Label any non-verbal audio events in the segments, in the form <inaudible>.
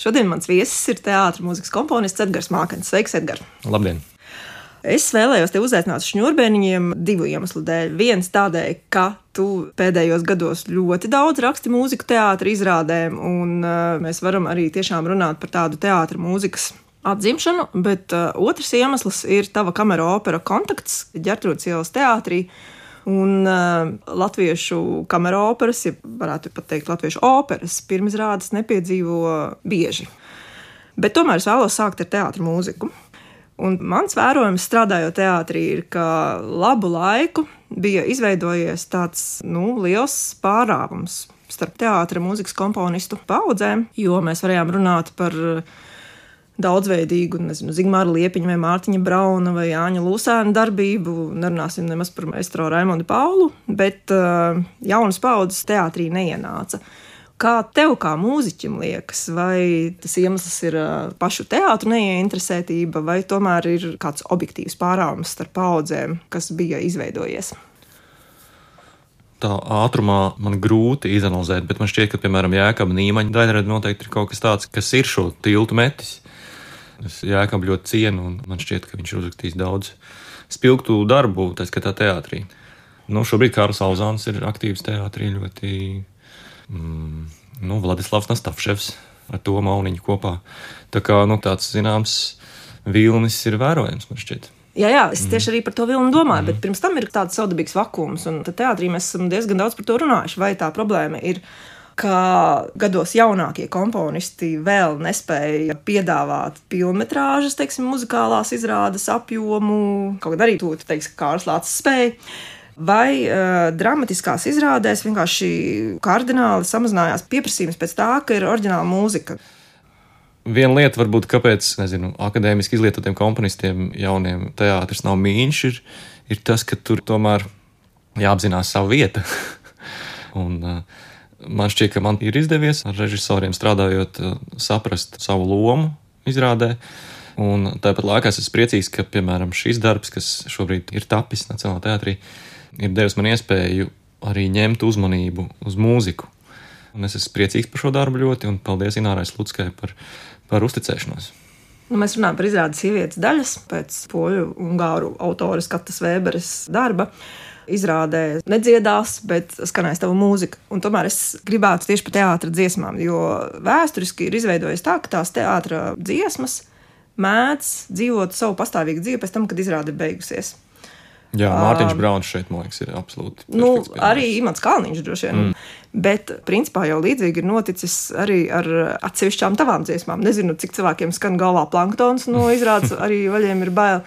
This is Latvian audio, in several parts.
Šodien mans viesis ir teātris, mūzikas komponists Edgars Mākens. Sveiks, Edgars! Labdien! Es vēlējos te uzaicināt šņurbēniņiem divu iemeslu dēļ. Viens tādēļ, ka tu pēdējos gados ļoti daudz raksti mūziku teātris izrādēm, un uh, mēs varam arī tiešām runāt par tādu teātris mūzikas atzimšanu, bet uh, otrs iemesls ir tava kamera opera kontakts Gertrūdas ielas teātrī. Un uh, latviešu kamera operas, ja varētu pat teikt, latviešu operas pirmizrādes nepiedzīvo bieži. Bet tomēr es vēlos sākt ar teātris mūziku. Un mans vērojums strādājot teātrī ir, ka labu laiku bija izveidojies tāds nu, liels pārāvums starp teātra mūzikas komponistu paudzēm, jo mēs varējām runāt par daudzveidīgu, nezinu, Zigmāra Liepiņa vai Mārtiņa Brauna vai Jāņa Lūsēna darbību. Nerunāsim nemaz par maestro Raimondu Paulu, bet uh, jaunas paudzes teātrī neienāca. Kā tev, kā mūziķim, liekas, vai tas iemesls ir pašu teātru neieinteresētība, vai tomēr ir kāds objektīvs pārāvums starp paudzēm, kas bija izveidojies? Tā ātrumā man grūti izanalizēt, bet man šķiet, ka, piemēram, Jēkabā Nīmaņa daļradē noteikti ir kaut kas tāds, kas ir šo tiltu metis. Es Jēkabu ļoti cienu, un man šķiet, ka viņš ir uzrakstījis daudz spilgtu darbu, tā skatā teātrī. Nu, šobrīd Kārls Alzāns ir aktīvs teātrī ļoti mm, nu, Vladislavs Nastavševs ar to mauniņu kopā. Tā kā nu, tāds zināms vilnis ir vērojams, man šķiet. Jā, jā, es tieši arī par to vilnu domāju, mm. bet pirms tam ir tāds saudabīgs vakums, un teātrī mēs esam diezgan daudz par to runājuši. Vai tā problēma ir, ka gados jaunākie komponisti vēl nespēja piedāvāt pilnmetrāžas, teiksim, muzikālās izrādes apjomu, kaut arī to, teiksim, Kārls Lācis spēja vai uh, dramatiskās izrādēs vienkārši kardināli samazinājās pieprasījums pēc tā, ka ir oriģināla mūzika. Viena lieta, varbūt, kāpēc nezinu, akadēmiski izlietotiem komponistiem, jauniem teātris nav mīļš, ir, ir tas, ka tur tomēr jāapzinās savu vietu. <laughs> Un, uh, man šķiet, ka man ir izdevies ar režisoriem strādājot, uh, saprast savu lomu izrādē. Un tāpat laikā es esmu priecīgs, ka, piemēram, šis darbs, kas šobrīd ir tapis Nacionālajā teātrī, ir devis man iespēju arī ņemt uzmanību uz mūziku. Un es esmu priecīgs par šo darbu ļoti, un paldies Inārai Slutskai par, par uzticēšanos. Nu, mēs runājam par izrādes sievietes daļas pēc poļu un gāru autoras Katas Vēberes darba. Izrādē nedziedās, bet skanēs tava mūzika. Un tomēr es gribētu tieši par teātras dziesmām, jo vēsturiski ir izveidojies tā, ka tās teātras dziesmas mēdz dzīvot savu pastāvīgu dzīvi pēc tam, kad izrāde beigusies. Jā, Mārtiņš Brauns šeit, man liekas, ir absolūti. Nu, arī Imants Kalniņš droši vien. Mm. Bet, principā, jau līdzīgi ir noticis arī ar atsevišķām tavām dziesmām. Nezinu, cik cilvēkiem skan galvā planktons no izrādes, arī vaļiem ir bail.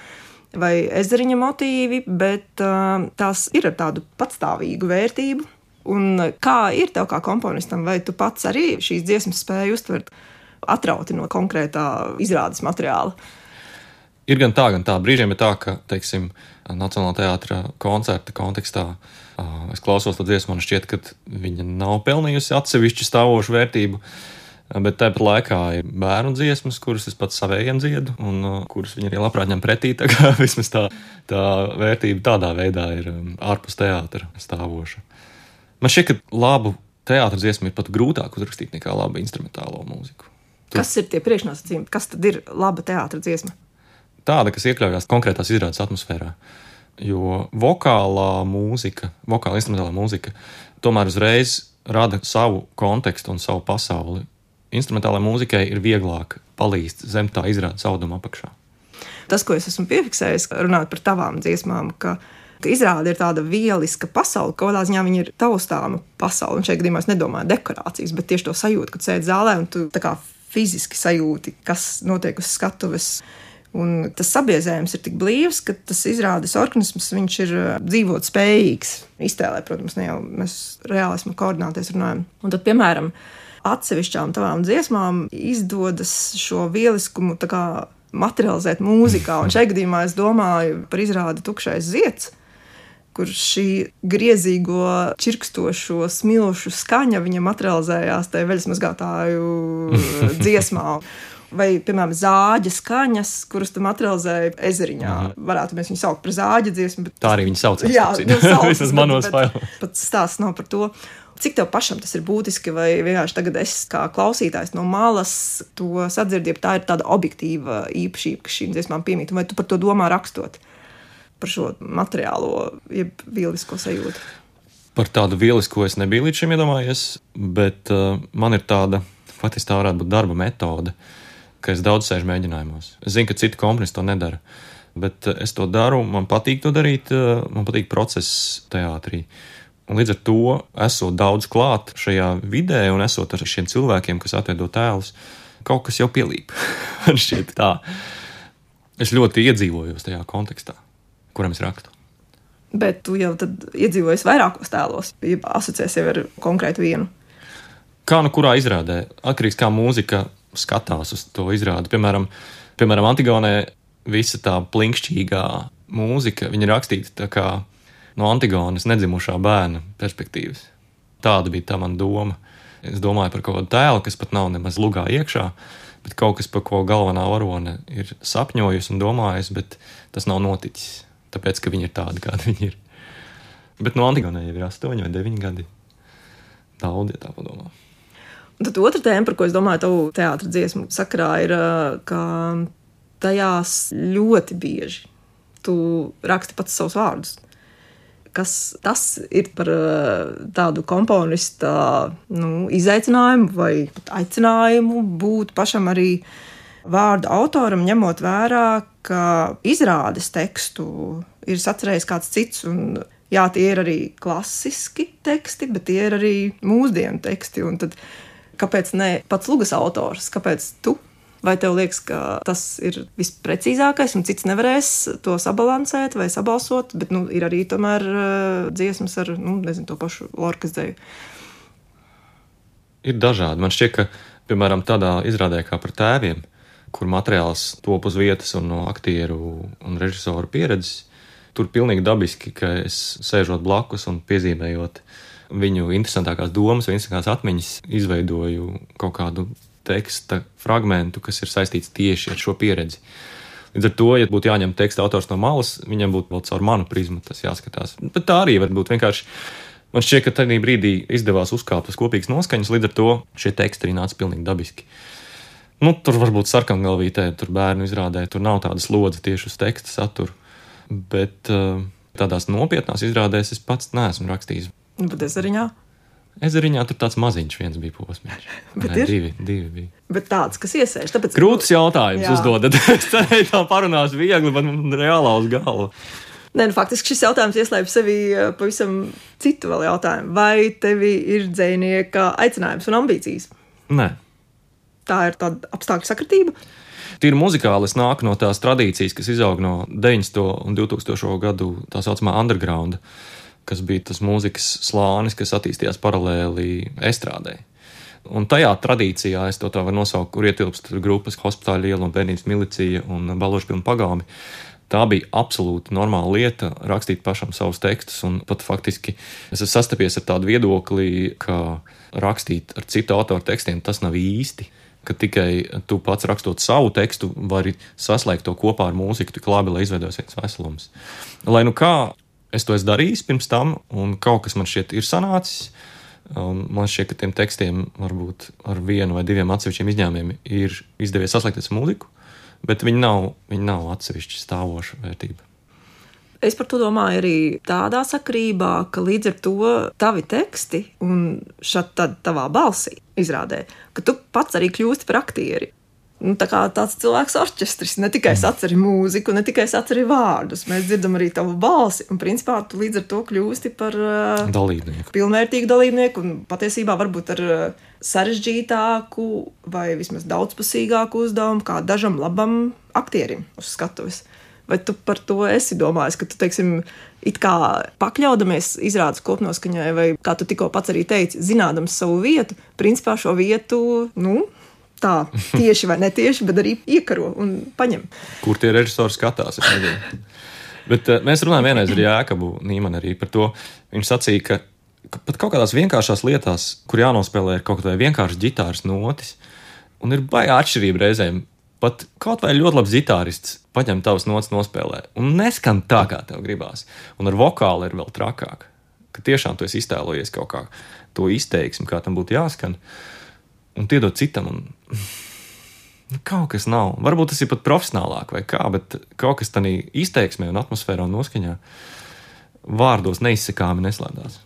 Vai ezeriņa motīvi, bet uh, tās ir ar tādu patstāvīgu vērtību. Un kā ir tev kā komponistam, vai tu pats arī šīs dziesmas spēj uztvert atrauti no konkrētā izrādes materiāla? Ir gan tā, gan tā. Brīžiem ir tā, ka, teiksim, Nacionālā teātra koncerta kontekstā es klausos to dziesmu, man šķiet, ka viņa nav pelnījusi atsevišķu stāvošu vērtību. Bet tāpat laikā ir bērnu dziesmas, kuras es pats savējiem dziedu, un uh, kuras viņi arī labprāt ņem pretī. <laughs> Tā kā vismaz tā, tā vērtība tādā veidā ir um, ārpus teātra stāvoša. Man šķiet, ka labu teātra dziesmu ir pat grūtāk uzrakstīt nekā labu instrumentālo mūziku. Tu... Kas ir tie priekšnosacījumi? Kas tad ir laba teātra dziesma? tāda, kas iekļaujas konkrētās izrādes atmosfērā. Jo vokālā mūzika, vokāla instrumentālā mūzika, tomēr uzreiz rada savu kontekstu un savu pasauli. Instrumentālajai mūzikai ir vieglāk palīst zem tā izrādes auduma apakšā. Tas, ko es esmu piefiksējis, runājot par tavām dziesmām, ka ka izrāde ir tāda vieliska pasaule, ka kādā ziņā viņa ir taustāma pasaule. Un šeit gadījumā es nedomāju dekorācijas, bet tieši to sajūtu, kad sēdi zālē un tu fiziski sajūti, kas notiek uz skatuves. Un tas sabiezējums ir tik blīvs, ka tas izrādes organisms ir uh, dzīvot spējīgs. Iztēlē, protams, ne jau mēs reālismu koordināties runājam. Un tad, piemēram, atsevišķām tavām dziesmām izdodas šo vieliskumu materializēt mūzikā. Un šajā gadījumā es domāju par izrādi Tukšais zieds kur šī griezīgo, čirkstošo, smilšu skaņa viņa materializējās tajā veļas mazgātāju <laughs> dziesmā vai, piemēram, zāģa skaņas, kuras tu materializēji ezeriņā. Mm. Varētu mēs viņu saukt par zāģa dziesmu. Bet... Tā arī viņa sauc. Jā, <laughs> sauc, vismaz manos failos. Pat stāsts nav par to. Cik tev pašam tas ir būtiski, vai vienkārši tagad es kā klausītājs no malas to sadzirdību, tā ir tāda objektīva īpašība, kas šīm dziesmām piemīt, vai tu par to domā rakstot? Par šo materiālo, jeb vīlisko sajūtu. Par tādu vīlisku es nebiju līdz šim iedomājies, bet uh, man ir tāda, patiesībā tā varētu būt darba metode, ka es daudz sēžu mēģinājumos. Es zinu, ka citi komponisti to nedara, bet uh, es to daru, man patīk to darīt, uh, man patīk process teātrī. Un līdz ar to, esot daudz klāt šajā vidē un esot ar šiem cilvēkiem, kas atveido tēlus, kaut kas jau pielīp. <laughs> es ļoti iedzīvojos tajā kontekstā, kuram es rakstu. Bet tu jau iedzīvojies vairākos tēlos, ja asociējies jau ar konkrētu vienu. Kā nu kurā izrādē, atkarīgs kā mūzika skatās uz to izrādi. Piemēram, piemēram Antigonē visa tā plinkšķīgā mūzika, viņa rakstīta tā kā no Antigonas nedzimušā bērna perspektīvas. Tāda bija tā mana doma. Es domāju par kaut kādu tēlu, kas pat nav nemaz lugā iekšā, bet kaut kas, par ko galvenā varone ir sapņojusi un domājusi, bet tas nav noticis. Tāpēc, ka viņi ir tādi, kādi viņi ir. Bet no Antigonai jau ir 8 vai 9 gadi. Daudz, ja tā padomā. Un tad otra tēma, par ko es domāju, tavu teātris dziesmu sakarā, ir, ka tajās ļoti bieži tu raksti pats savus vārdus kas tas ir par tādu komponista nu, izaicinājumu vai aicinājumu būt pašam arī vārdu autoram, ņemot vērā, ka izrādes tekstu ir sacerējis kāds cits. Un, jā, tie ir arī klasiski teksti, bet tie ir arī mūsdienu teksti. Tad, kāpēc ne pats Lugas autors, kāpēc tu Vai tev liekas, ka tas ir visprecīzākais, un cits nevarēs to sabalansēt vai sabalsot, bet nu, ir arī tomēr uh, dziesmas ar nu, nezinu, to pašu Lorkas dēļu? Ir dažādi. Man šķiet, ka piemēram tādā izrādē kā par tēviem, kur materiāls top uz vietas un no aktieru un režisoru pieredzes, tur pilnīgi dabiski, ka es sēžot blakus un piezīmējot viņu interesantākās domas vai interesantākās atmiņas, izveidoju kaut kādu teksta fragmentu, kas ir saistīts tieši ar šo pieredzi. Līdz ar to, ja būtu jāņem teksta autors no malas, viņam būtu vēl caur manu prizmu tas jāskatās. Bet tā arī var būt vienkārši. Man šķiet, ka tajā brīdī izdevās uzkāpt uz kopīgas noskaņas, līdz ar to šie teksti arī nāca pilnīgi dabiski. Nu, tur varbūt sarkangalvītē, tur bērnu izrādē, tur nav tādas lodziņas tieši uz teksta satura. Bet uh, tādās nopietnās izrādēs es pats neesmu rakstījis. Bet es arī nē. Ezeriņā tur tāds maziņš viens bija posms. <laughs> Bet Nē, ir divi, divi bija. Bet tāds, kas iesēž. Tāpēc... Grūts jautājums jā. uzdodat. <laughs> es cerēju, tā parunāšu viegli, bet man reālā uz galvu. Nē, nu, faktiski šis jautājums ieslēpj sevi eh, pavisam citu vēl jautājumu. Vai tev ir dzinieka aicinājums un ambīcijas? Nē. Tā ir tāda apstākļu sakritība. Tīri muzikāli es nāku no tās tradīcijas, kas izaug no 90. un 2000. gadu tā saucamā underground. Uh, kas bija tas mūzikas slānis, kas attīstījās paralēli estrādē. Un tajā tradīcijā es to tā varu nosaukt, kur ietilpst grupas hospitāla iela un bērnības milicija un balošu pilnu pagāmi. Tā bija absolūti normāla lieta, rakstīt pašam savus tekstus, un pat faktiski es esmu sastapies ar tādu viedokli, ka rakstīt ar citu autoru tekstiem tas nav īsti ka tikai tu pats rakstot savu tekstu, vari saslēgt to kopā ar mūziku tik labi, lai izveidotos viens veselums. Lai nu kā, es to esmu darījis pirms tam, un kaut kas man šķiet ir sanācis. Un man šķiet, ka tiem tekstiem varbūt ar vienu vai diviem atsevišķiem izņēmumiem ir izdevies saslēgties mūziku, bet viņi nav, viņi nav atsevišķi stāvoša vērtība. Es par to domāju arī tādā sakrībā, ka līdz ar to tavi teksti un šādi tavā balsī izrādē, ka tu pats arī kļūsti par aktieri nu, tā tāds cilvēks orķestris. Ne tikai atceri mūziku, ne tikai atceri vārdus. Mēs dzirdam arī tavu balsi. Un, principā, tu līdz ar to kļūsti par uh, dalībnieku. Pilnvērtīgu dalībnieku un patiesībā varbūt ar uh, sarežģītāku vai vismaz daudzpusīgāku uzdevumu kā dažam labam aktierim uz skatuves. Vai tu par to esi domājis, ka tu, teiksim, it kā pakļaudamies izrādes kopnoskaņai, vai kā tu tikko pats arī teici, zinādams savu vietu, principā šo vietu, nu, tā tieši vai netieši, bet arī iekaro un paņem. Kur tie režisori skatās? bet uh, mēs runājam vienreiz ar Jēkabu Nīmanu arī par to. Viņš sacīja, ka, ka pat kaut kādās vienkāršās lietās, kur jānospēlē ir kaut kāda vienkārša ģitāras notis, un ir baigā atšķirība reizēm. Pat kaut vai ļoti labs ģitārists paņem tavas notis, nospēlē, un neskan tā, kā tev gribās. Un ar vokālu ir vēl trakāk ka tiešām tu esi iztēlojies kaut kā to izteiksmi, kā tam būtu jāskan, un iedod citam. Un, kaut kas nav. Varbūt tas ir pat profesionālāk vai kā, bet kaut kas tādā izteiksmē un atmosfērā un noskaņā vārdos neizsakāmi neslēdzās.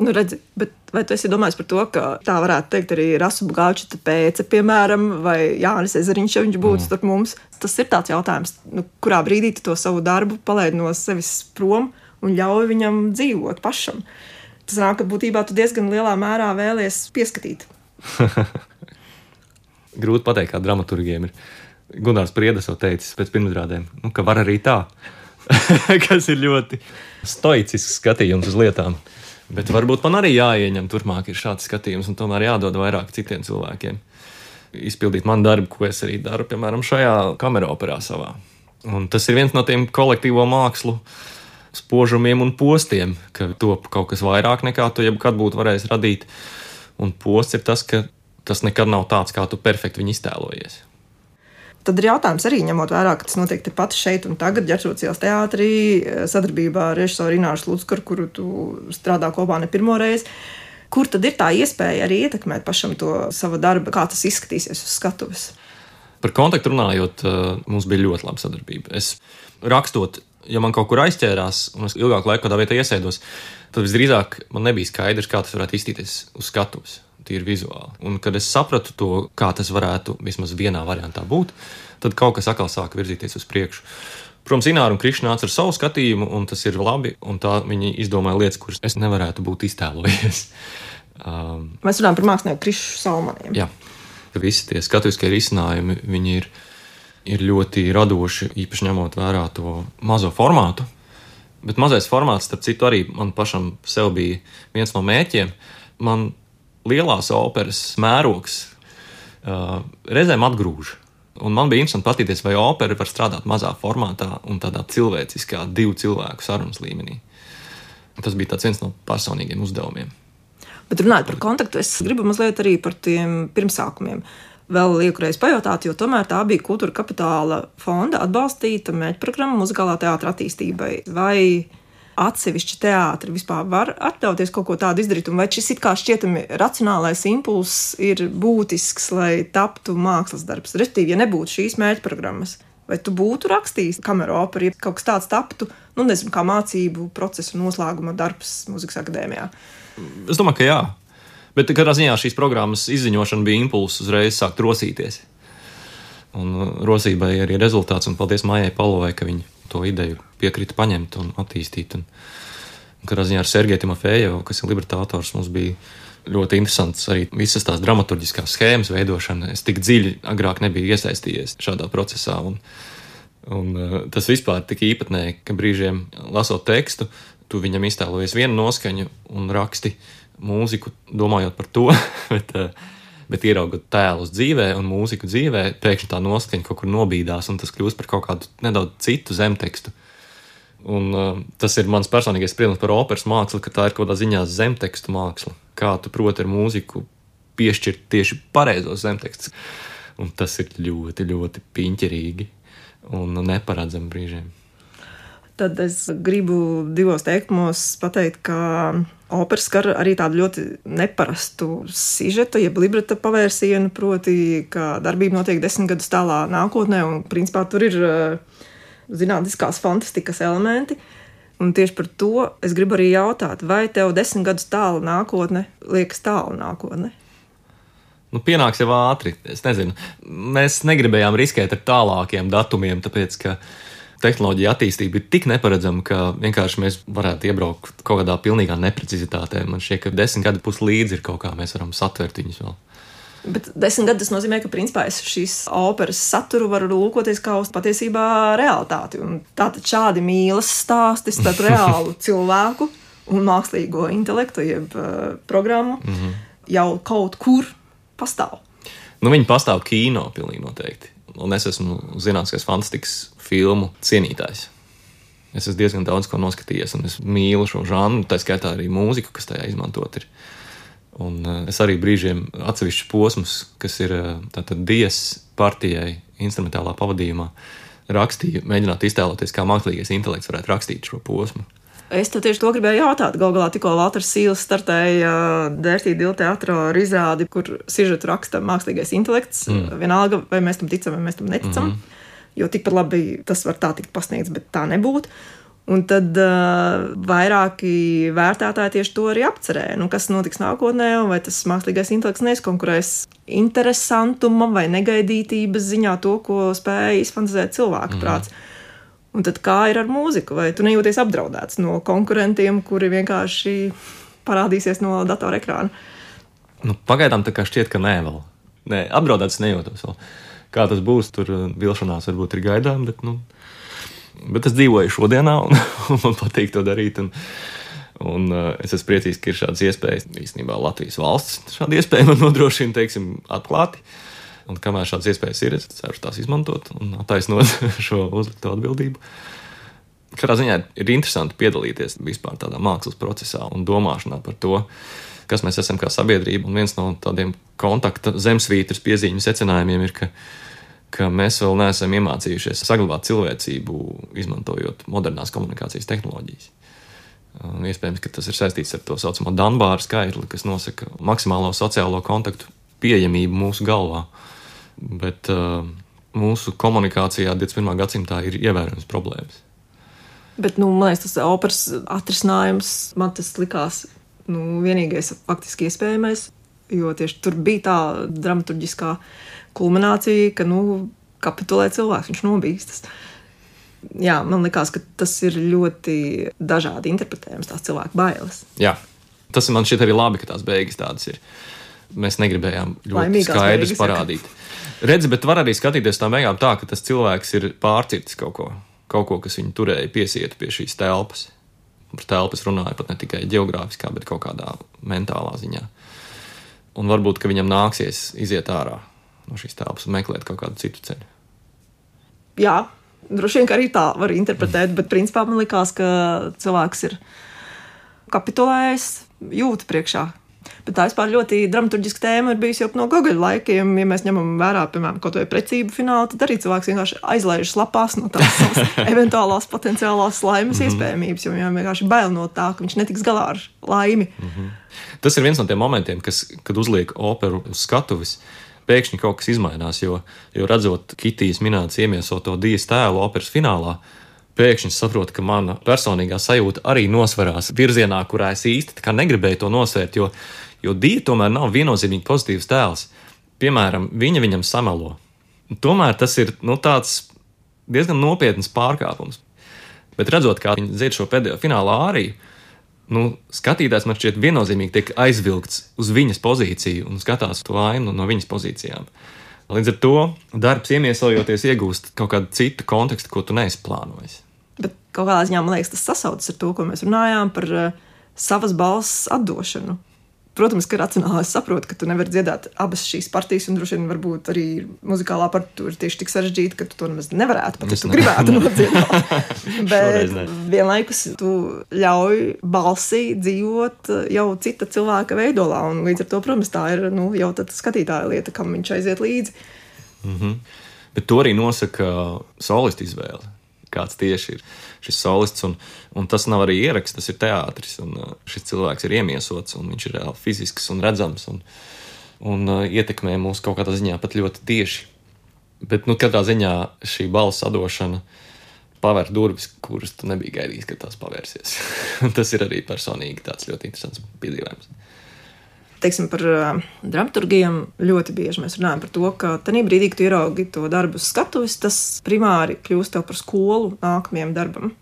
Nu, redzi, bet vai tu esi domājis par to, ka tā varētu teikt arī Rasu Bugāča pēce, piemēram, vai Jānis Ezeriņš, ja viņš būtu mm. starp mums? Tas ir tāds jautājums, nu, kurā brīdī tu to savu darbu palaid no sevis prom un ļauj viņam dzīvot pašam. Tas nāk, ka būtībā tu diezgan lielā mērā vēlies pieskatīt. <laughs> Grūti pateikt, kā dramaturgiem ir. Gunārs Priedes jau teicis pēc pirmizrādēm, nu, ka var arī tā, <laughs> kas ir ļoti stoicisks skatījums uz lietām. Bet varbūt man arī jāieņem turpmāk šāds skatījums, un tomēr jādod vairāk citiem cilvēkiem. Izpildīt manu darbu, ko es arī daru, piemēram, šajā kamerā operā savā. Un tas ir viens no tiem kolektīvo mākslu spožumiem un postiem, ka top kaut kas vairāk nekā tu jebkad būtu varējis radīt. Un posts ir tas, ka tas nekad nav tāds, kā tu perfekti viņu iztēlojies. Tad ir jautājums arī ņemot vērā, ka tas notiek tepat šeit un tagad, Ģerbsūdas ielas teātrī, sadarbībā ar režisoru Ināšu Lutskaru, kuru tu strādā kopā ne pirmo reizi. Kur tad ir tā iespēja arī ietekmēt pašam to savu darbu, kā tas izskatīsies uz skatuves? Par kontaktu runājot, eh, mums bija ļoti laba sadarbība. Es rakstot, ja man kaut kur aizķērās, un es ilgāku laiku kādā vietā iesēdos, tad visdrīzāk man nebija skaidrs, kā tas varētu izskatīties uz skatuves tīri vizuāli. Un, kad es sapratu to, kā tas varētu vismaz vienā variantā būt, tad kaut kas atkal sāka virzīties uz priekšu. Protams, Ināra un Krišna nāca ar savu skatījumu, un tas ir labi. Viņi izdomāja lietas, kuras es nevarētu būt iztēlojies. <laughs> Um, Mēs runājam par mākslinieku Krišu Salmaniem. Jā, visi tie skatuviskie risinājumi ir, ir ļoti radoši, īpaši ņemot vērā to mazo formātu. Bet mazais formāts, starp citu, arī man pašam bija viens no mērķiem. Man lielās operas mērogs uh, reizēm atgrūž. Un man bija interesanti patīties, vai opera var strādāt mazā formātā un tādā cilvēciskā, divu cilvēku sarunas līmenī. Tas bija viens no personīgiem uzdevumiem. Bet runājot par kontaktu, es gribu mazliet arī par tiem pirmsākumiem. Vēl liekas, pajautāt, jo tomēr tā bija kultūra kapitāla fonda atbalstīta mērķprogramma muzikālā teātra attīstībai. Vai atsevišķi teātri vispār var atļauties kaut ko tādu izdarīt, un vai šis it kā šķietami racionālais impulss ir būtisks, lai taptu mākslas darbs. Respektīvi, ja nebūtu šīs mērķprogrammas, vai tu būtu rakstījis kameru operu, ja kaut kas tāds taptu, nu nezinu, kā mācību procesa noslēguma darbs muzikas akadēmijā? Es domāju, ka jā. Bet katrā ziņā šīs programmas izziņošana bija impulss uzreiz sākt rosīties. Un uh, rosībai arī rezultāts, un paldies Mājai Palovai, ka viņa to ideju piekrita paņemt un attīstīt. Un, kādā ziņā ar Sergeju Timofejevu, kas ir libertātors, mums bija ļoti interesants arī visas tās dramaturgiskās schēmas veidošana. Es tik dziļi agrāk nebiju iesaistījies šādā procesā. Un, un uh, tas vispār tik īpatnēji, ka brīžiem lasot tekstu, tu viņam iztēlojies vienu noskaņu un raksti mūziku, domājot par to. <laughs> bet, uh, bet ieraugot tēlus dzīvē un mūziku dzīvē, pēkšņi tā noskaņa kaut kur nobīdās, un tas kļūst par kaut kādu nedaudz citu zemtekstu. Un, uh, tas ir mans personīgais spriedums par operas mākslu, ka tā ir kaut kādā ziņā zemtekstu māksla. Kā tu proti ar mūziku piešķirt tieši pareizos zemtekstus. Un tas ir ļoti, ļoti piņķerīgi un neparedzami brīžiem. Tad es gribu divos teikumos pateikt, ka Opera skar arī tādu ļoti neparastu sižeta, jeb libreta pavērsienu, proti, ka darbība notiek desmit gadus tālā nākotnē, un principā tur ir eh, zinātniskās fantastikas elementi. Un tieši par to es gribu arī jautāt, vai tev desmit gadus tālu nākotne liekas tālu nākotne? Nu, pienāks jau ātri. Es nezinu. Mēs negribējām riskēt ar tālākiem datumiem, tāpēc ka uh, tehnoloģija attīstība ir tik neparedzama, ka vienkārši mēs varētu iebraukt kaut kādā pilnīgā neprecizitātē. Man šķiet, ka desmit gadi pus līdzi ir kaut kā mēs varam satvert viņus vēl. Bet desmit gadi tas nozīmē, ka principā es šīs operas saturu varu lūkoties kā uz patiesībā realitāti. Tātad šādi mīlas stāsti starp <laughs> reālu cilvēku un mākslīgo intelektu, jeb uh, programmu, mm -hmm. jau kaut kur pastāv. Nu, viņi pastāv kino pilnīgi noteikti. Un es esmu zinātnīs fantastikas filmu cienītājs. Es esmu diezgan daudz ko noskatījies, un es mīlu šo žanru, tā skaitā arī mūziku, kas tajā izmantot ir. Un uh, es arī brīžiem atsevišķus posmus, kas ir uh, dievs partijai, instrumentālā pavadījumā, rakstīju, mēģināt iztēloties, kā mākslīgais intelekts varētu rakstīt šo posmu. Es tev tieši to gribēju jautāt. Galu galā tikko Valters Sīls startēja Dērtī Dila teātrā ar izrādi, kur sižetu raksta mākslīgais intelekts. Mm. Vienalga, vai mēs tam ticam, vai mēs tam neticam. Mm -hmm. Jo tikpat labi tas var tā tikt pasniegts, bet tā nebūtu. Un tad uh, vairāki vērtētāji tieši to arī apcerēja. Nu, kas notiks nākotnē, vai tas mākslīgais intelekts neizkonkurēs interesantuma vai negaidītības ziņā to, ko spēja izfantāzēt cilvēka mm. prāts. Un tad kā ir ar mūziku? Vai tu nejūties apdraudēts no konkurentiem, kuri vienkārši parādīsies no datora ekrāna? Nu, pagaidām tā kā šķiet, ka nē, vēl. Nē, apdraudēts nejūtos vēl. Kā tas būs, tur uh, vilšanās varbūt ir gaidām, bet, nu, bet es dzīvoju šodienā un, un <laughs> man patīk to darīt. Un, Un, uh, es esmu priecīgs, ka ir šādas iespējas. Īstenībā Latvijas valsts šādu iespēju man <laughs> nodrošina, teiksim, atklāti. Uh, Un kamēr šādas iespējas ir, es ceru tās izmantot un attaisnot <laughs> šo uzlikto atbildību. Katrā ziņā ir interesanti piedalīties vispār tādā mākslas procesā un domāšanā par to, kas mēs esam kā sabiedrība. Un viens no tādiem kontakta zemesvītras piezīmju secinājumiem ir, ka, ka mēs vēl neesam iemācījušies saglabāt cilvēcību, izmantojot modernās komunikācijas tehnoloģijas. Un iespējams, ka tas ir saistīts ar to saucamo Dunbāra skaitli, kas nosaka maksimālo sociālo kontaktu pieejamību mūsu galvā. Bet uh, mūsu komunikācijā 21. gadsimtā ir ievērojams problēmas. Bet, nu, man liekas, tas operas atrisinājums man tas likās nu, vienīgais faktiski iespējamais. Jo tieši tur bija tā dramaturgiskā kulminācija, ka nu, kapitulē cilvēks, viņš nobīstas. Jā, man liekas, ka tas ir ļoti dažādi interpretējums, tās cilvēku bailes. Jā, tas man šķiet arī labi, ka tās beigas tādas ir. Mēs negribējām ļoti Laimīgās skaidrs beigas, parādīt. Redzi, bet var arī skatīties tam beigām tā, ka tas cilvēks ir pārcirtis kaut ko, kaut ko, kas viņu turēja piesiet pie šīs telpas. Par telpas runāja pat ne tikai geogrāfiskā, bet kaut kādā mentālā ziņā. Un varbūt, ka viņam nāksies iziet ārā no šīs telpas un meklēt kaut kādu citu ceļu. Jā, droši vien arī tā var interpretēt, bet principā man likās, ka cilvēks ir kapitulējis jūtu priekšā, Bet tā vispār ļoti dramaturgiska tēma ir bijusi jau no Gogoļa laikiem. Ja mēs ņemam vērā, piemēram, kaut vai precību finālu, tad arī cilvēks vienkārši aizlaiž lapās no tās <laughs> eventuālās potenciālās laimes mm -hmm. iespējamības, jo viņam vienkārši bail no tā, ka viņš netiks galā ar laimi. Mm -hmm. Tas ir viens no tiem momentiem, kas, kad uzliek operu uz skatuves. Pēkšņi kaut kas izmainās, jo, jo redzot Kitijas minētas iemiesoto Dijas tēlu operas finālā, pēkšņi saprotu, ka mana personīgā sajūta arī nosverās virzienā, kurā es īsti negribēju to nosvērt, jo, jo Dija tomēr nav viennozīmīgi pozitīvs tēls. Piemēram, viņa viņam samelo. Tomēr tas ir nu, diezgan nopietns pārkāpums. Bet redzot, kā viņi dzied šo pēdējo finālā arī, nu, skatītājs man šķiet viennozīmīgi tiek aizvilkts uz viņas pozīciju un skatās to ainu no viņas pozīcijām. Līdz ar to darbs, iemiesojoties, iegūst kaut kādu citu kontekstu, ko tu neesi plānojis. Bet kādā ziņā man liekas, tas sasaucas ar to, ko mēs runājām par uh, savas balss atdošanu. Protams, ka racionāli es saprotu, ka tu nevari dziedāt abas šīs partijas, un droši vien varbūt arī muzikālā partitūra tieši tik sarežģīta, ka tu to nemaz nevarētu pat, ja tu ne. gribētu <laughs> nodziedāt. Bet vienlaikus tu ļauj balsī dzīvot jau cita cilvēka veidolā, un līdz ar to, protams, tā ir nu, jau skatītāja lieta, kam viņš aiziet līdzi. Mm -hmm. Bet to arī nosaka solistu izvēle. Kāds tieši ir šis solists. Un, un tas nav arī ieraksts, tas ir teātris. Un, uh, šis cilvēks ir iemiesots, un viņš ir reāli fizisks un redzams. Un, un uh, ietekmē mūs kaut kādā ziņā pat ļoti tieši. Bet, nu, katrā ziņā šī balss atdošana paver durvis, kuras tu nebija gaidījis, ka tās pavērsies. <laughs> tas ir arī personīgi tāds ļoti interesants piedzīvojums teiksim, par uh, dramaturgiem ļoti bieži mēs runājam par to, ka tajā brīdī, kad ieraugi to darbu skatuves, tas primāri kļūst par skolu nākamajam darbam.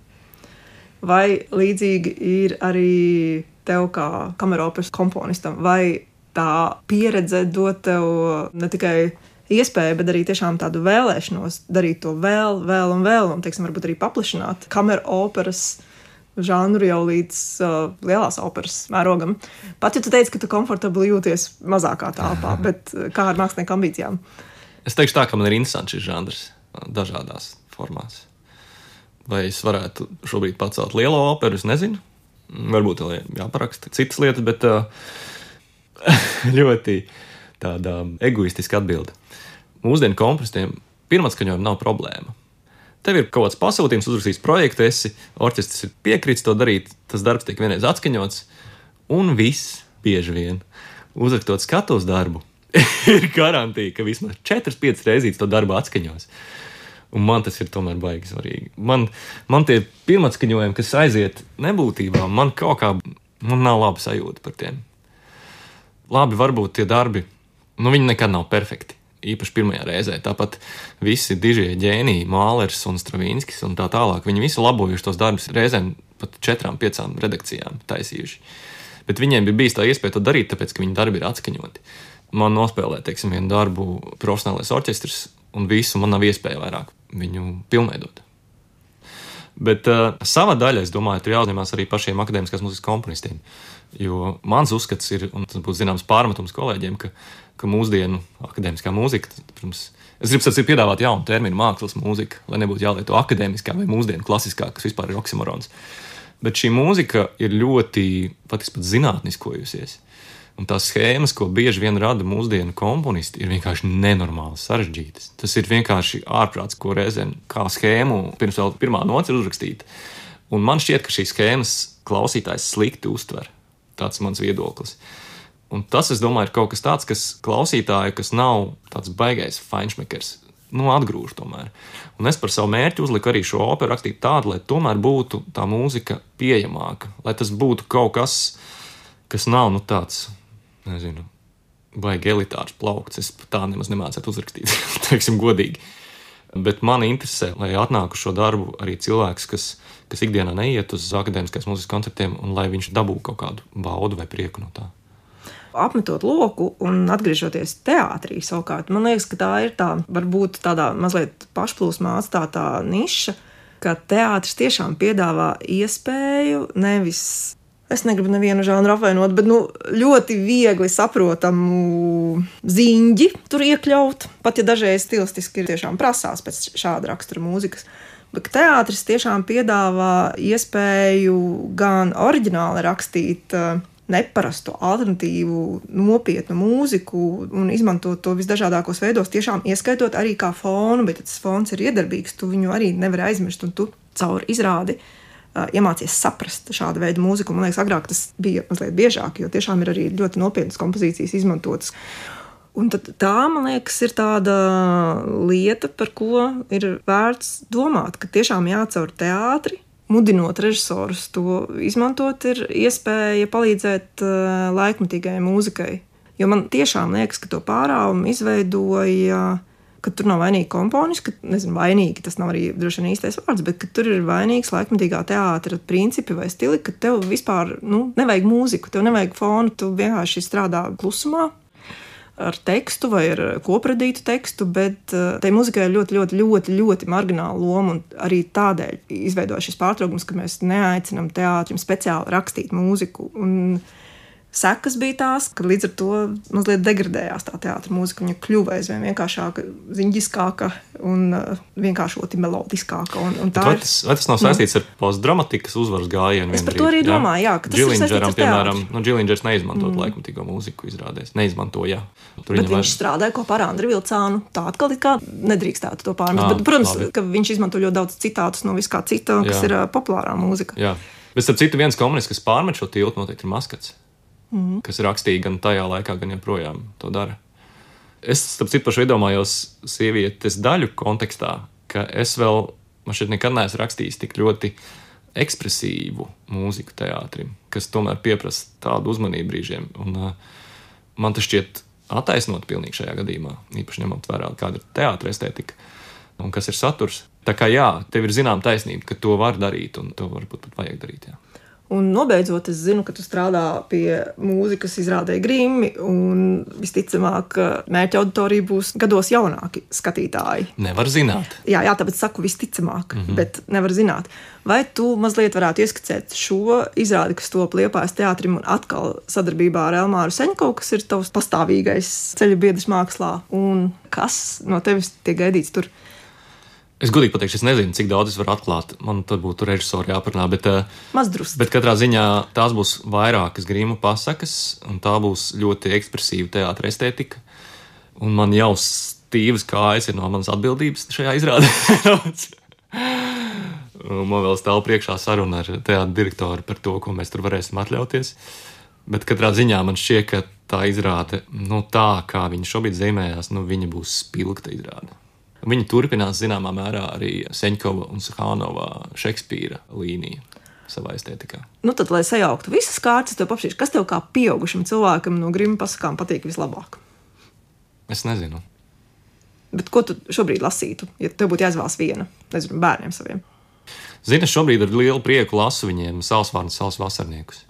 Vai līdzīgi ir arī tev kā kameroperas komponistam, vai tā pieredze dod tev ne tikai iespēju, bet arī tiešām tādu vēlēšanos darīt to vēl, vēl un vēl, un, teiksim, varbūt arī paplašināt kameru operas žanru jau līdz uh, lielās operas mērogam. Pat ja tu teici, ka tu komfortabli jūties mazākā telpā, <laughs> bet uh, kā ar mākslinieku ambīcijām? Es teikšu tā, ka man ir interesants šis žanrs uh, dažādās formās. Vai es varētu šobrīd pacelt lielo operu, es nezinu. Varbūt vēl jāparaksta citas lietas, bet uh, <laughs> ļoti tāda egoistiska atbilde. Mūsdienu komponistiem pirmā skaņojuma nav problēma. Tev ir kaut kāds pasūtījums, uzrakstījis projektu, esi orķestris ir piekritis to darīt, tas darbs tiek vienreiz atskaņots, un viss bieži vien uzrakstot skatos darbu. <laughs> ir garantīja, ka vismaz 4-5 reizes to darbu atskaņos. Un man tas ir tomēr baigi svarīgi. Man, man tie pirmatskaņojumi, kas aiziet nebūtībā, man kaut kā man nav laba sajūta par tiem. Labi, varbūt tie darbi, nu viņi nekad nav perfekti. Īpaši pirmajā reizē. Tāpat visi dižie ģēniji, Mālers un Stravinskis un tā tālāk. Viņi visi labojuši tos darbus reizēm pat četrām, piecām redakcijām taisījuši. Bet viņiem bija bijis tā iespēja to darīt, tāpēc, ka viņu darbi ir atskaņoti. Man nospēlē, teiksim, vienu darbu profesionālais orķestris, un visu man nav iespēja vairāk viņu pilnveidot. Bet uh, sava daļa, es domāju, ir jāuzņemās arī pašiem akadēmiskās mūzikas komponistiem. Jo mans uzskats ir, un tas būs zināms pārmetums kolēģiem, ka, ka mūsdienu akadēmiskā mūzika, protams, es gribu saprast, piedāvāt jaunu terminu mākslas mūzika, lai nebūtu jālieto akadēmiskā vai mūsdienu klasiskā, kas vispār ir oksimorons. Bet šī mūzika ir ļoti, patiesībā, pat zinātniskojusies. Un tās schēmas, ko bieži vien rada mūsdienu komponisti, ir vienkārši nenormāli sarežģītas. Tas ir vienkārši ārprāts, ko reizēm kā schēmu pirms vēl pirmā nots ir uzrakstīta. Un man šķiet, ka šīs schēmas klausītājs slikti uztver. Tāds ir mans viedoklis. Un tas, es domāju, ir kaut kas tāds, kas klausītāju, kas nav tāds baigais feinšmekers, nu, atgrūž tomēr. Un es par savu mērķi uzliku arī šo operu rakstīt tādu, lai tomēr būtu tā mūzika pieejamāka, lai tas būtu kaut kas, kas nav nu, tāds nezinu, baigi elitārs plaukts. Es tā nemaz nemācētu uzrakstīt, <laughs> teiksim, godīgi. Bet man interesē, lai atnāku šo darbu arī cilvēks, kas, kas ikdienā neiet uz akadēmiskās mūzikas koncertiem, un lai viņš dabūtu kaut kādu baudu vai prieku no tā. Apmetot loku un atgriežoties teātrī, savukārt, man liekas, ka tā ir tā, varbūt tādā mazliet pašplūsmā atstātā niša, ka teātris tiešām piedāvā iespēju nevis es negribu nevienu žanru apvainot, bet nu, ļoti viegli saprotamu ziņģi tur iekļaut. Pat ja dažreiz stilistiski ir tiešām prasās pēc šāda rakstura mūzikas. Bet teātris tiešām piedāvā iespēju gan oriģināli rakstīt uh, neparastu, alternatīvu, nopietnu mūziku un izmantot to visdažādākos veidos, tiešām ieskaitot arī kā fonu, bet tas fons ir iedarbīgs, tu viņu arī nevari aizmirst un tu caur izrādi iemācies saprast šādu veidu mūziku. Man liekas, agrāk tas bija mazliet biežāk, jo tiešām ir arī ļoti nopietnas kompozīcijas izmantotas. Un tā, man liekas, ir tāda lieta, par ko ir vērts domāt, ka tiešām jācaur teātri, mudinot režisorus to izmantot, ir iespēja palīdzēt laikmatīgajai mūzikai. Jo man tiešām liekas, ka to pārāvumu izveidoja ka tur nav vainīgi komponisti, ka, nezinu, vainīgi tas nav arī droši vien īstais vārds, bet tur ir vainīgs laikmatīgā teātra principi vai stili, ka tev vispār nu, nevajag mūziku, tev nevajag fonu, tu vienkārši strādā klusumā. Ar tekstu vai ar kopradītu tekstu, bet uh, tai muzikai ir ļoti, ļoti, ļoti, ļoti margināla loma. Arī tādēļ izveidojas šis pārtraukums, ka mēs neaicinām teātrim speciāli rakstīt mūziku. Un, Sekas bija tās, ka līdz ar to mazliet degradējās tā teātris mūzika. Viņa kļuva aizvien vienkāršāka, ziņģiskāka un uh, vienkāršoti melodiskāka. Un, un vai, tas, vai tas nav saistīts nu, ar postdramatikas uzvaras gājienu? Es par to arī domāju, jā, ka tas Džilindžeram, piemēram, nu, Džilindžers neizmantot mm. laikmatīgo mūziku izrādēs. Neizmantoja. Tur viņš vairs... strādāja kopā ar Andriu Vilcānu. Tā atkal kā nedrīkstētu to pārmest. Ah, Bet, protams, labi. ka viņš izmanto ļoti daudz citātus no viskā cita, kas jā. ir uh, populārā mūzika. Jā. Bet, starp citu, viens komunists, kas pārmet šo tiltu, noteikti ir Maskats mm. kas rakstīja gan tajā laikā, gan joprojām to dara. Es, starp citu, pašu iedomājos sievietes daļu kontekstā, ka es vēl, man šeit nekad neesmu rakstījis tik ļoti ekspresīvu mūziku teātrim, kas tomēr pieprasa tādu uzmanību brīžiem. Un, uh, man tas šķiet attaisnot pilnīgi šajā gadījumā, īpaši ņemot vērā, kāda ir teātris estetika un kas ir saturs. Tā kā jā, tev ir zināma taisnība, ka to var darīt un to varbūt pat vajag darīt. Jā. Un nobeidzot, es zinu, ka tu strādā pie mūzikas, izrādē grīmi, un visticamāk, mērķa auditorija būs gados jaunāki skatītāji. Nevar zināt. Jā, jā tāpēc saku visticamāk, mm -hmm. bet nevar zināt. Vai tu mazliet varētu ieskicēt šo izrādi, kas top liepājas teātrim un atkal sadarbībā ar Elmāru Seņkovu, kas ir tavs pastāvīgais ceļu biedrs mākslā, un kas no tevis tiek gaidīts tur? Es godīgi pateikšu, es nezinu, cik daudz es varu atklāt. Man tur būtu režisori jāparunā. Bet, eh, Mazdrusku. Bet katrā ziņā tās būs vairākas grīma pasakas, un tā būs ļoti ekspresīva teātris estētika. Un man jau stīvas kājas ir no manas atbildības šajā izrādē. <laughs> Man vēl stāv priekšā saruna ar teātra direktoru par to, ko mēs tur varēsim atļauties. Bet katrā ziņā man šķiet, ka tā izrāde, nu, tā kā viņa šobrīd zīmējās, nu, viņa būs spilgta izrāde. Viņa turpinās zināmā mērā arī Seņkova un Sahānova Šekspīra līniju savā estētikā. Nu, tad, lai sajauktu visas kārtas, tev pašķiet, kas tev kā pieaugušam cilvēkam no grima pasakām patīk vislabāk? Es nezinu. Bet ko tu šobrīd lasītu, ja tev būtu jāizvēlas viena, nezinu, bērniem saviem? Zini, es šobrīd ar lielu prieku lasu viņiem Salsvārnu, Sals vasarniekus.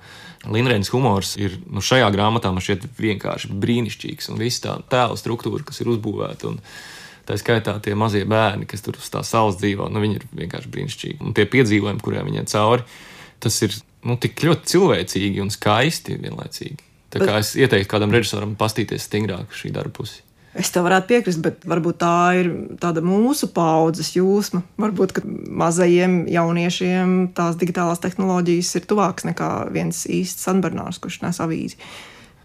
Linrēnas humors ir nu, šajā grāmatā man šķiet vienkārši brīnišķīgs. Un viss tā tēla struktūra, kas ir uzbūvēta, un tā skaitā tie mazie bērni, kas tur uz tā salas dzīvo, nu, viņi ir vienkārši brīnišķīgi. Un tie piedzīvojumi, kuriem viņiem cauri, tas ir nu, tik ļoti cilvēcīgi un skaisti vienlaicīgi. Tā kā es ieteiktu kādam režisoram pastīties stingrāk šī darba pusi. Es tev varētu piekrist, bet varbūt tā ir tāda mūsu paudzes jūsma. Varbūt mazajiem jauniešiem tās digitālās tehnoloģijas ir tuvākas nekā viens īsts Sanbernārs, kurš nes avīzi.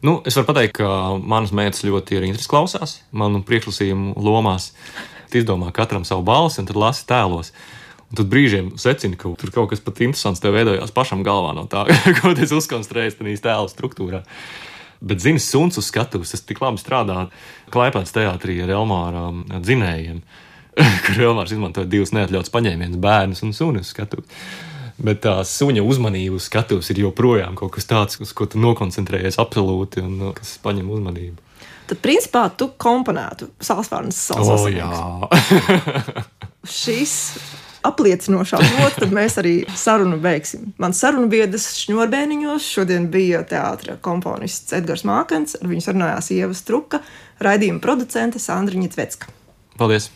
Nu, es varu pateikt, ka manas meitas ļoti ir interesantas klausās manu priekšlasījumu lomās. Izdomā katram savu balsi un tad lasa tēlos. Un tad brīžiem secina, ka tur kaut kas pat interesants tev veidojās pašam galvā no tā, ko tas uzkonstruējas tajā tēla struktūrā. Bet, zini, suns uz skatuves, tas tik labi strādā Klaipēdas teātrī ar Elmāra um, dzinējiem, <laughs> kur Elmārs izmantoja divus neatļauts paņēmienus, bērnus un sunu uz skatuves. Bet tā suņa uzmanība uz skatuves ir joprojām kaut kas tāds, uz ko tu nokoncentrējies absolūti un uh, kas paņem uzmanību. Tad, principā, tu komponētu salsvārnas salsas. Oh, jā. <laughs> Šis apliecinošā nots, tad mēs arī sarunu beigsim. Mans sarunu biedrs Šņurbēniņos šodien bija teātris komponists Edgars Mākens, ar viņu sarunājās Ieva Struka, raidījuma producente Sandriņa Tvecka. Paldies!